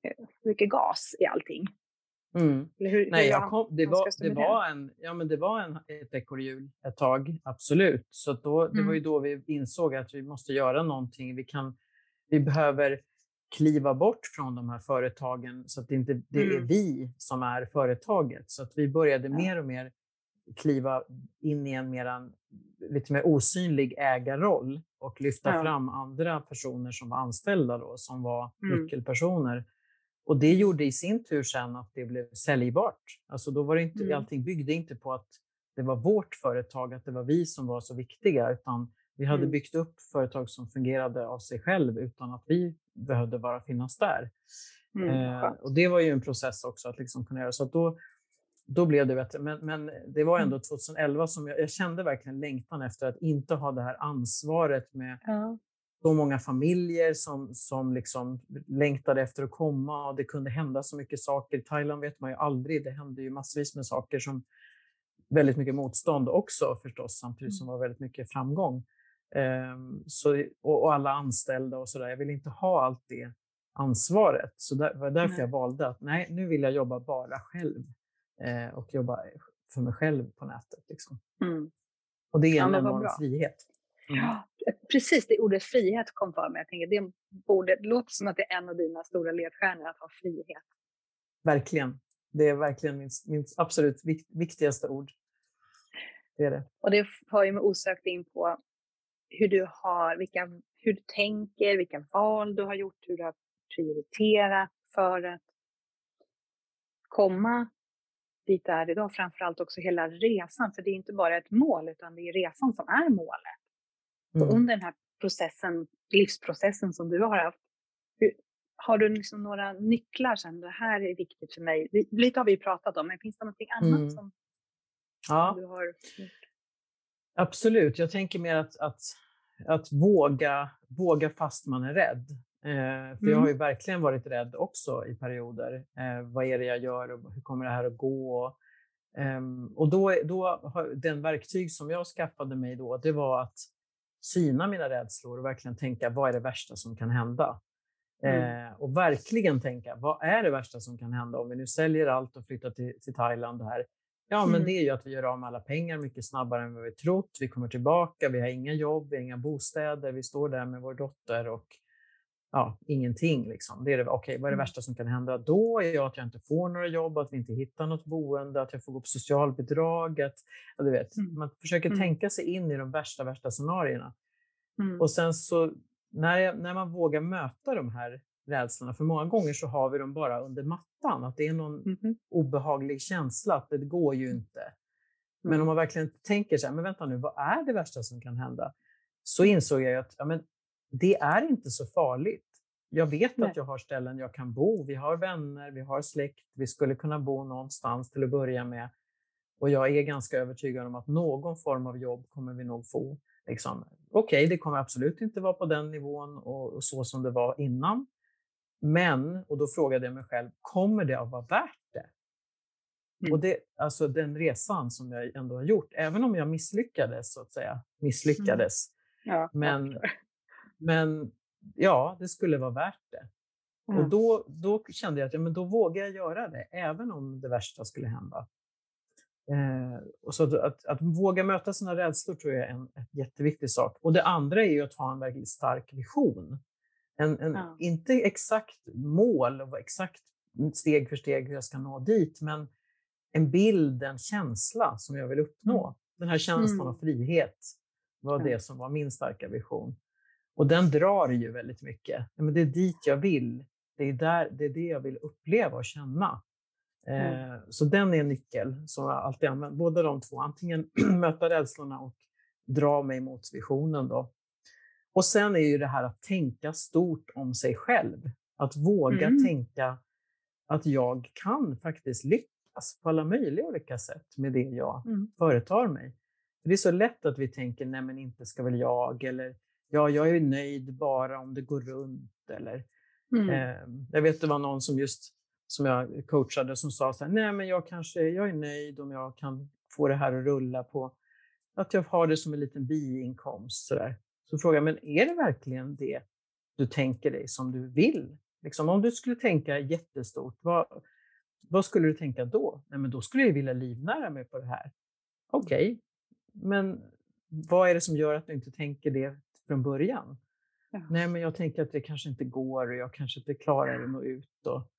eh, mycket gas i allting. Mm. Hur, Nej, jag kom, det, var, det, var en, ja, men det var en, ett ekorrhjul ett tag, absolut. Så då, det mm. var ju då vi insåg att vi måste göra någonting. Vi, kan, vi behöver kliva bort från de här företagen så att det inte det mm. är vi som är företaget. Så att vi började ja. mer och mer kliva in i en mer, lite mer osynlig ägarroll och lyfta ja. fram andra personer som var anställda då, som var mm. nyckelpersoner och det gjorde i sin tur sen att det blev säljbart. Alltså då var det inte, mm. allting byggde inte på att det var vårt företag, att det var vi som var så viktiga, utan vi hade mm. byggt upp företag som fungerade av sig själv utan att vi behövde bara finnas där. Mm. Eh, och det var ju en process också att liksom kunna göra. Så då, då blev det bättre. Men, men det var ändå 2011 mm. som jag, jag, kände verkligen längtan efter att inte ha det här ansvaret med ja så många familjer som, som liksom längtade efter att komma och det kunde hända så mycket saker. I Thailand vet man ju aldrig. Det hände ju massvis med saker som väldigt mycket motstånd också förstås, samtidigt som mm. var väldigt mycket framgång. Um, så, och, alla anställda och sådär. Jag vill inte ha allt det ansvaret. Så det var därför nej. jag valde att nej, nu vill jag jobba bara själv eh, och jobba för mig själv på nätet. Liksom. Mm. Och det är en ja, enorm frihet. Mm. Ja, precis det ordet frihet kom för mig. Jag tänker, det, borde, det låter som att det är en av dina stora ledstjärnor, att ha frihet. Verkligen. Det är verkligen min, min absolut viktigaste ord. Det är det. Och det har ju mig osökt in på hur du har, vilka, hur du tänker, vilka val du har gjort, hur du har prioriterat för att komma dit du är idag. Framförallt också hela resan, för det är inte bara ett mål, utan det är resan som är målet. Mm. Och under den här processen, livsprocessen som du har haft, hur, har du liksom några nycklar sen? Det här är viktigt för mig. Lite har vi pratat om, men finns det någonting annat mm. som ja. du har Absolut, jag tänker mer att, att, att våga, våga fast man är rädd. Eh, för mm. jag har ju verkligen varit rädd också i perioder. Eh, vad är det jag gör och hur kommer det här att gå? Eh, och då, då har, den verktyg som jag skaffade mig då, det var att syna mina rädslor och verkligen tänka vad är det värsta som kan hända? Mm. Eh, och verkligen tänka, vad är det värsta som kan hända om vi nu säljer allt och flyttar till, till Thailand här? Ja, men mm. det är ju att vi gör av med alla pengar mycket snabbare än vad vi trott. Vi kommer tillbaka, vi har inga jobb, vi har inga bostäder, vi står där med vår dotter och ja, ingenting. Liksom. Det är det, okay, vad är det mm. värsta som kan hända då? Är att jag inte får några jobb, att vi inte hittar något boende, att jag får gå på socialbidraget. Ja, du vet, mm. Man försöker mm. tänka sig in i de värsta, värsta scenarierna. Mm. Och sen så när, jag, när man vågar möta de här rädslorna, för många gånger så har vi dem bara under mattan, att det är någon mm. obehaglig känsla, att det går ju inte. Men mm. om man verkligen tänker så här, men vänta nu, vad är det värsta som kan hända? Så insåg jag att ja, men det är inte så farligt. Jag vet Nej. att jag har ställen jag kan bo, vi har vänner, vi har släkt, vi skulle kunna bo någonstans till att börja med. Och jag är ganska övertygad om att någon form av jobb kommer vi nog få. Liksom. Okej, okay, det kommer absolut inte vara på den nivån och, och så som det var innan. Men, och då frågade jag mig själv, kommer det att vara värt det? Mm. Och det, alltså den resan som jag ändå har gjort, även om jag misslyckades, så att säga, misslyckades. Mm. Ja, men, men ja, det skulle vara värt det. Mm. Och då, då kände jag att ja, men då vågar jag göra det, även om det värsta skulle hända. Eh, och så att, att, att, våga möta sina rädslor tror jag är en, en jätteviktig sak. Och det andra är ju att ha en väldigt stark vision. En, en, ja. Inte exakt mål och exakt steg för steg hur jag ska nå dit, men en bild, en känsla som jag vill uppnå. Mm. Den här känslan mm. av frihet var det som var min starka vision. Och den drar ju väldigt mycket. Men det är dit jag vill. Det är, där, det är det jag vill uppleva och känna. Mm. Eh, så den är en nyckel som jag alltid använder. Båda de två. Antingen möta rädslorna och dra mig mot visionen. Då. Och sen är ju det här att tänka stort om sig själv. Att våga mm. tänka att jag kan faktiskt lyckas på alla möjliga olika sätt med det jag mm. företar mig. Det är så lätt att vi tänker, nej men inte ska väl jag, eller ja, jag är nöjd bara om det går runt. Eller, mm. eh, jag vet det var någon som just som jag coachade som sa så här, nej men jag kanske, jag är nöjd om jag kan få det här att rulla på, att jag har det som en liten biinkomst. Så, där. Så frågar jag, men är det verkligen det du tänker dig som du vill? Liksom, om du skulle tänka jättestort, vad, vad skulle du tänka då? Nej, men då skulle jag vilja livnära mig på det här. Okej, okay. men vad är det som gör att du inte tänker det från början? Ja. Nej, men jag tänker att det kanske inte går och jag kanske inte klarar att nå ut. Och,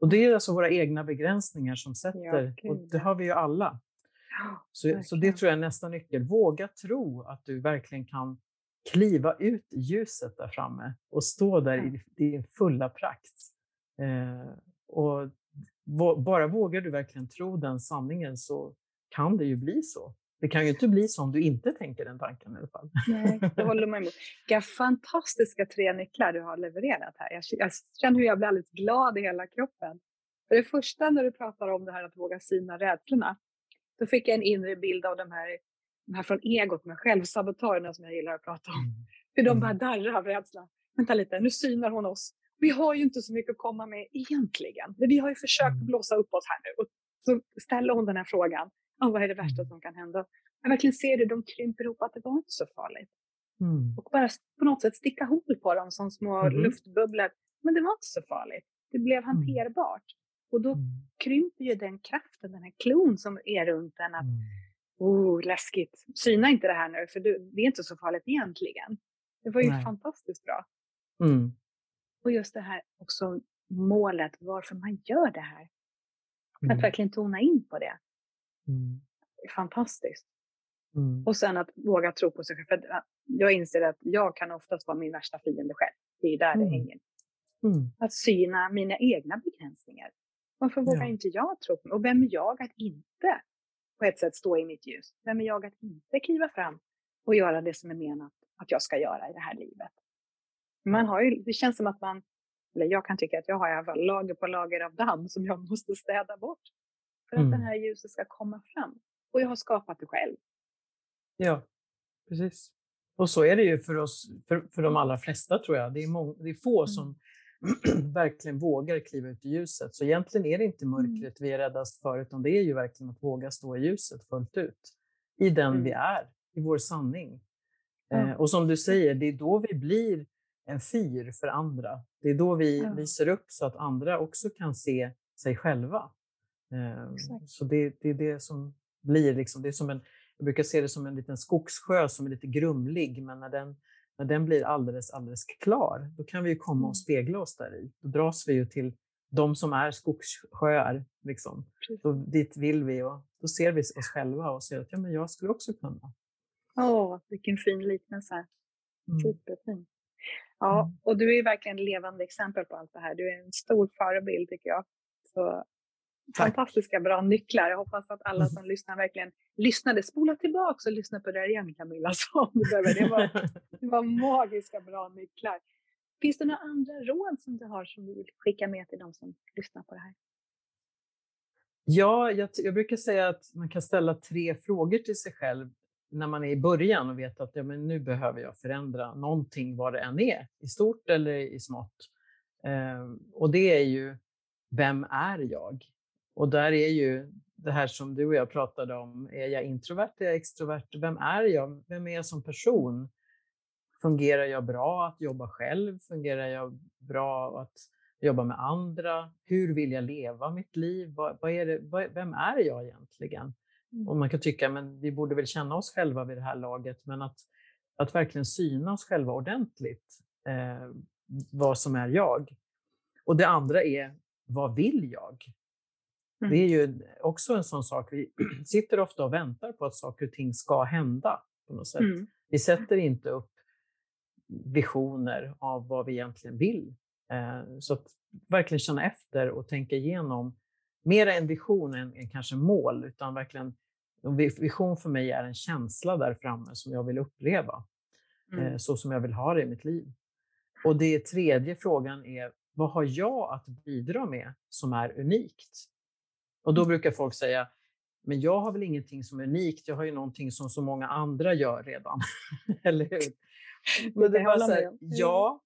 och det är alltså våra egna begränsningar som sätter, ja, och det har vi ju alla. Så, så det tror jag är nästa nyckel. Våga tro att du verkligen kan kliva ut i ljuset där framme och stå där i din fulla prakt. Eh, och bara vågar du verkligen tro den sanningen så kan det ju bli så. Det kan ju inte bli så om du inte tänker den tanken i alla fall. Nej, det håller man emot. Vilka fantastiska tre nycklar du har levererat här. Jag, jag känner hur jag blir alldeles glad i hela kroppen. För det första när du pratar om det här att våga syna rädslorna, då fick jag en inre bild av de här, de här från egot med självsabotörerna som jag gillar att prata om. Mm. Hur de mm. bara darrar av rädsla. Vänta lite, nu synar hon oss. Vi har ju inte så mycket att komma med egentligen. Men vi har ju försökt mm. blåsa upp oss här nu. Och så ställer hon den här frågan oh, vad är det värsta som kan hända? Jag verkligen ser hur de krymper ihop, att det var inte så farligt. Mm. Och bara på något sätt sticka hål på dem som små mm. luftbubblor. Men det var inte så farligt. Det blev hanterbart. Och då krymper ju den kraften, den här klon som är runt en. Att. Oh, läskigt. Syna inte det här nu, för det är inte så farligt egentligen. Det var ju Nej. fantastiskt bra. Mm. Och just det här också målet, varför man gör det här. Att verkligen tona in på det. Mm. Det är fantastiskt. Mm. Och sen att våga tro på sig själv. För jag inser att jag kan oftast vara min värsta fiende själv. Det är där mm. det hänger. Mm. Att syna mina egna begränsningar. Varför vågar ja. inte jag tro på mig? Och vem är jag att inte på ett sätt stå i mitt ljus? Vem är jag att inte kliva fram och göra det som är menat att jag ska göra i det här livet? Man har ju, det känns som att man eller jag kan tycka att jag har i alla fall lager på lager av damm som jag måste städa bort. För att mm. det här ljuset ska komma fram. Och jag har skapat det själv. Ja, precis. Och så är det ju för oss, för, för de allra flesta tror jag. Det är, många, det är få mm. som verkligen vågar kliva ut i ljuset. Så egentligen är det inte mm. mörkret vi är räddast för, utan det är ju verkligen att våga stå i ljuset fullt ut. I den mm. vi är, i vår sanning. Mm. Och som du säger, det är då vi blir en fyr för andra. Det är då vi ja. visar upp så att andra också kan se sig själva. Eh, så det, det, är det som blir liksom, det är som en, jag brukar se det som en liten skogssjö som är lite grumlig, men när den, när den blir alldeles, alldeles klar, då kan vi komma och mm. spegla oss där i. Då dras vi ju till de som är skogssjöar. Liksom. Då, dit vill vi och då ser vi oss själva och ser att ja, men jag skulle också kunna. Åh, vilken fin liknelse. Mm. Superfin. Ja, mm. och du är verkligen levande exempel på allt det här. Du är en stor förebild tycker jag. Så fantastiska bra nycklar. Jag hoppas att alla som lyssnar verkligen lyssnade. Spola tillbaka och lyssna på det igen Camilla. Så det, var, det var magiska bra nycklar. Finns det några andra råd som du har som du vill skicka med till de som lyssnar på det här? Ja, jag, jag brukar säga att man kan ställa tre frågor till sig själv när man är i början och vet att ja, men nu behöver jag förändra någonting, vad det än är, i stort eller i smått. Eh, och det är ju, vem är jag? Och där är ju det här som du och jag pratade om, är jag introvert, är jag extrovert, vem är jag, vem är jag som person? Fungerar jag bra att jobba själv? Fungerar jag bra att jobba med andra? Hur vill jag leva mitt liv? Vad, vad är det, vad, vem är jag egentligen? Mm. Och man kan tycka men vi borde väl känna oss själva vid det här laget, men att, att verkligen syna oss själva ordentligt, eh, vad som är jag. Och det andra är, vad vill jag? Mm. Det är ju också en sån sak, vi sitter ofta och väntar på att saker och ting ska hända. på något sätt. Mm. Vi sätter inte upp visioner av vad vi egentligen vill. Eh, så att verkligen känna efter och tänka igenom, mer en vision än, än kanske mål, utan verkligen Vision för mig är en känsla där framme som jag vill uppleva, eh, mm. så som jag vill ha det i mitt liv. Och det tredje frågan är, vad har jag att bidra med som är unikt? Och då mm. brukar folk säga, men jag har väl ingenting som är unikt, jag har ju någonting som så många andra gör redan. Eller hur? Men det var så här, ja,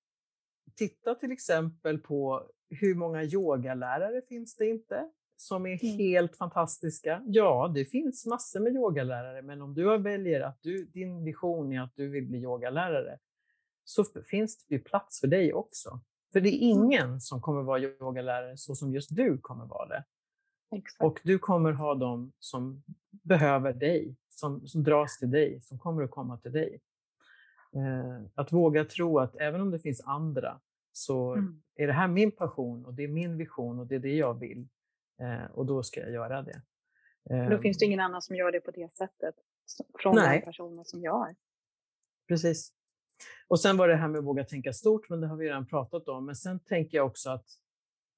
titta till exempel på hur många yogalärare finns det inte? som är mm. helt fantastiska. Ja, det finns massor med yogalärare, men om du väljer att du, din vision är att du vill bli yogalärare, så finns det ju plats för dig också. För det är mm. ingen som kommer vara yogalärare så som just du kommer vara det. Exakt. Och du kommer ha dem som behöver dig, som, som dras till dig, som kommer att komma till dig. Eh, att våga tro att även om det finns andra så mm. är det här min passion och det är min vision och det är det jag vill. Eh, och då ska jag göra det. Eh, då finns det ingen annan som gör det på det sättet från nej. den personen som jag är. Precis. Och sen var det här med att våga tänka stort, men det har vi redan pratat om. Men sen tänker jag också att,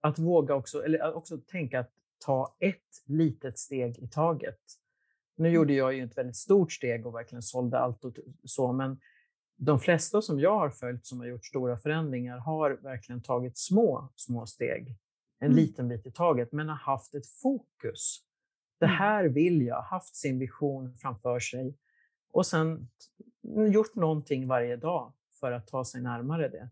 att våga också, eller också tänka att ta ett litet steg i taget. Nu gjorde jag ju ett väldigt stort steg och verkligen sålde allt och så, men de flesta som jag har följt som har gjort stora förändringar har verkligen tagit små, små steg en mm. liten bit i taget, men har haft ett fokus. Det mm. här vill jag, haft sin vision framför sig och sen gjort någonting varje dag för att ta sig närmare det.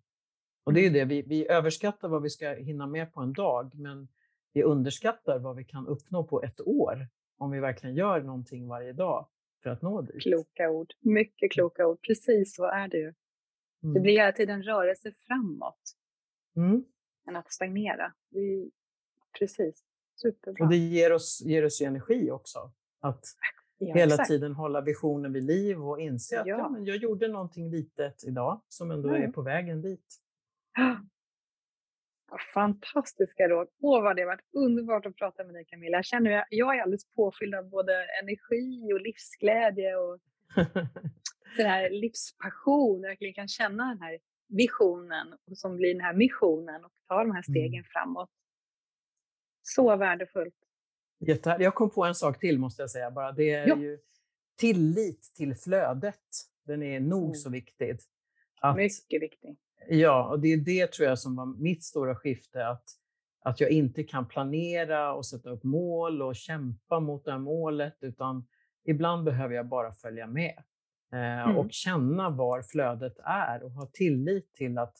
Och det är det, vi, vi överskattar vad vi ska hinna med på en dag, men vi underskattar vad vi kan uppnå på ett år om vi verkligen gör någonting varje dag för att nå dit. Kloka ord, mycket kloka ord. Precis så är det ju. Mm. Det blir hela tiden rörelse framåt. Mm än att stagnera. Det precis, superbra. Och det ger oss, ger oss ju energi också. Att ja, hela exakt. tiden hålla visionen vid liv och inse att ja. ja men jag gjorde någonting litet idag som ändå mm. är på vägen dit. Fantastiska råd. Åh, vad det har varit underbart att prata med dig Camilla. Jag känner att jag är alldeles påfylld av både energi och livsglädje och den här livspassion. Jag verkligen kan känna den här visionen och som blir den här missionen och tar de här stegen mm. framåt. Så värdefullt. Jätte, jag kom på en sak till måste jag säga bara. Det är ja. ju tillit till flödet. Den är nog mm. så viktig. Att, Mycket viktig. Ja, och det är det tror jag som var mitt stora skifte, att, att jag inte kan planera och sätta upp mål och kämpa mot det här målet, utan ibland behöver jag bara följa med eh, mm. och känna var flödet är och ha tillit till att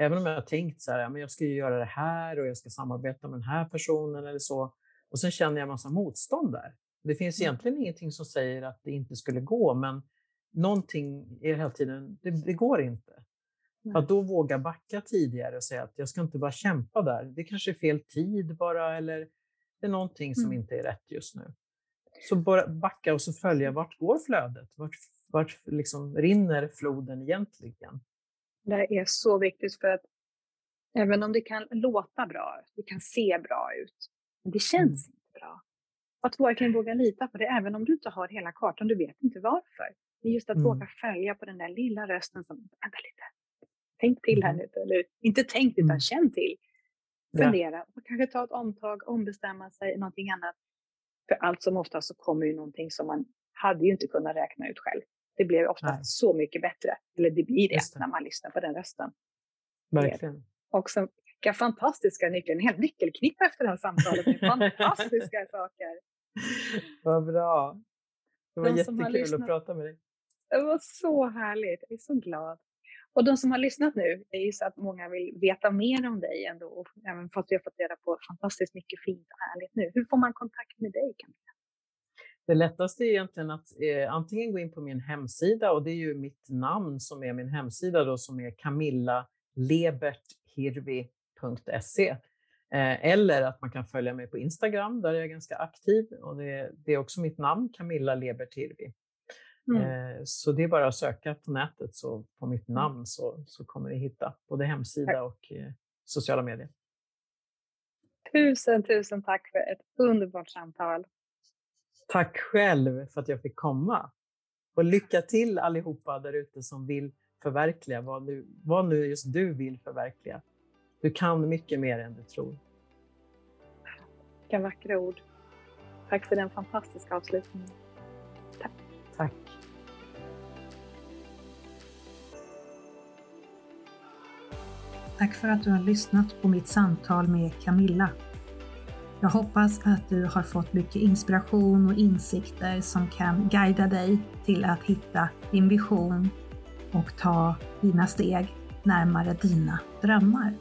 även om jag har tänkt så här, ja, men jag ska ju göra det här och jag ska samarbeta med den här personen eller så, och sen känner jag en massa motstånd där. Det finns mm. egentligen ingenting som säger att det inte skulle gå, men någonting är hela tiden, det, det går inte. Att då våga backa tidigare och säga att jag ska inte bara kämpa där. Det kanske är fel tid bara eller det är någonting som mm. inte är rätt just nu. Så bara backa och så följa vart går flödet? Vart, vart liksom rinner floden egentligen? Det är så viktigt för att även om det kan låta bra, det kan se bra ut, det känns mm. inte bra. Att verkligen våga lita på det, även om du inte har hela kartan, du vet inte varför. Är just att mm. våga följa på den där lilla rösten som, vänta lite, tänk till här mm. nu, eller inte tänk utan mm. känn till. Fundera och kanske ta ett omtag, ombestämma sig, någonting annat. För allt som oftast så kommer ju någonting som man hade ju inte kunnat räkna ut själv. Det blev oftast Nej. så mycket bättre, eller det blir det, det, när man lyssnar på den rösten. Verkligen. Och så, vilka fantastiska nycklar, en hel nyckelknippa efter det här samtalet med fantastiska saker. Vad bra. Det var De jättekul att prata med dig. Det var så härligt, jag är så glad. Och de som har lyssnat nu, det är ju så att många vill veta mer om dig ändå, och även fast vi har fått reda på fantastiskt mycket fint och härligt nu. Hur får man kontakt med dig Camilla? Det lättaste är egentligen att eh, antingen gå in på min hemsida och det är ju mitt namn som är min hemsida då som är camillaleberthirvi.se. Eh, eller att man kan följa mig på Instagram, där är jag ganska aktiv och det, det är också mitt namn, Camilla Leberthirvi. Mm. Eh, så det är bara att söka på nätet så på mitt mm. namn så, så kommer ni hitta både hemsida och eh, sociala medier. Tusen, tusen tack för ett underbart samtal. Tack själv för att jag fick komma. Och lycka till allihopa där ute som vill förverkliga vad, du, vad nu just du vill förverkliga. Du kan mycket mer än du tror. Vilka vackra ord. Tack för den fantastiska avslutningen. Tack för att du har lyssnat på mitt samtal med Camilla. Jag hoppas att du har fått mycket inspiration och insikter som kan guida dig till att hitta din vision och ta dina steg närmare dina drömmar.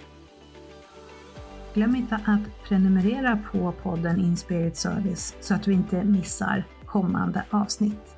Glöm inte att prenumerera på podden Inspirit Service så att du inte missar kommande avsnitt.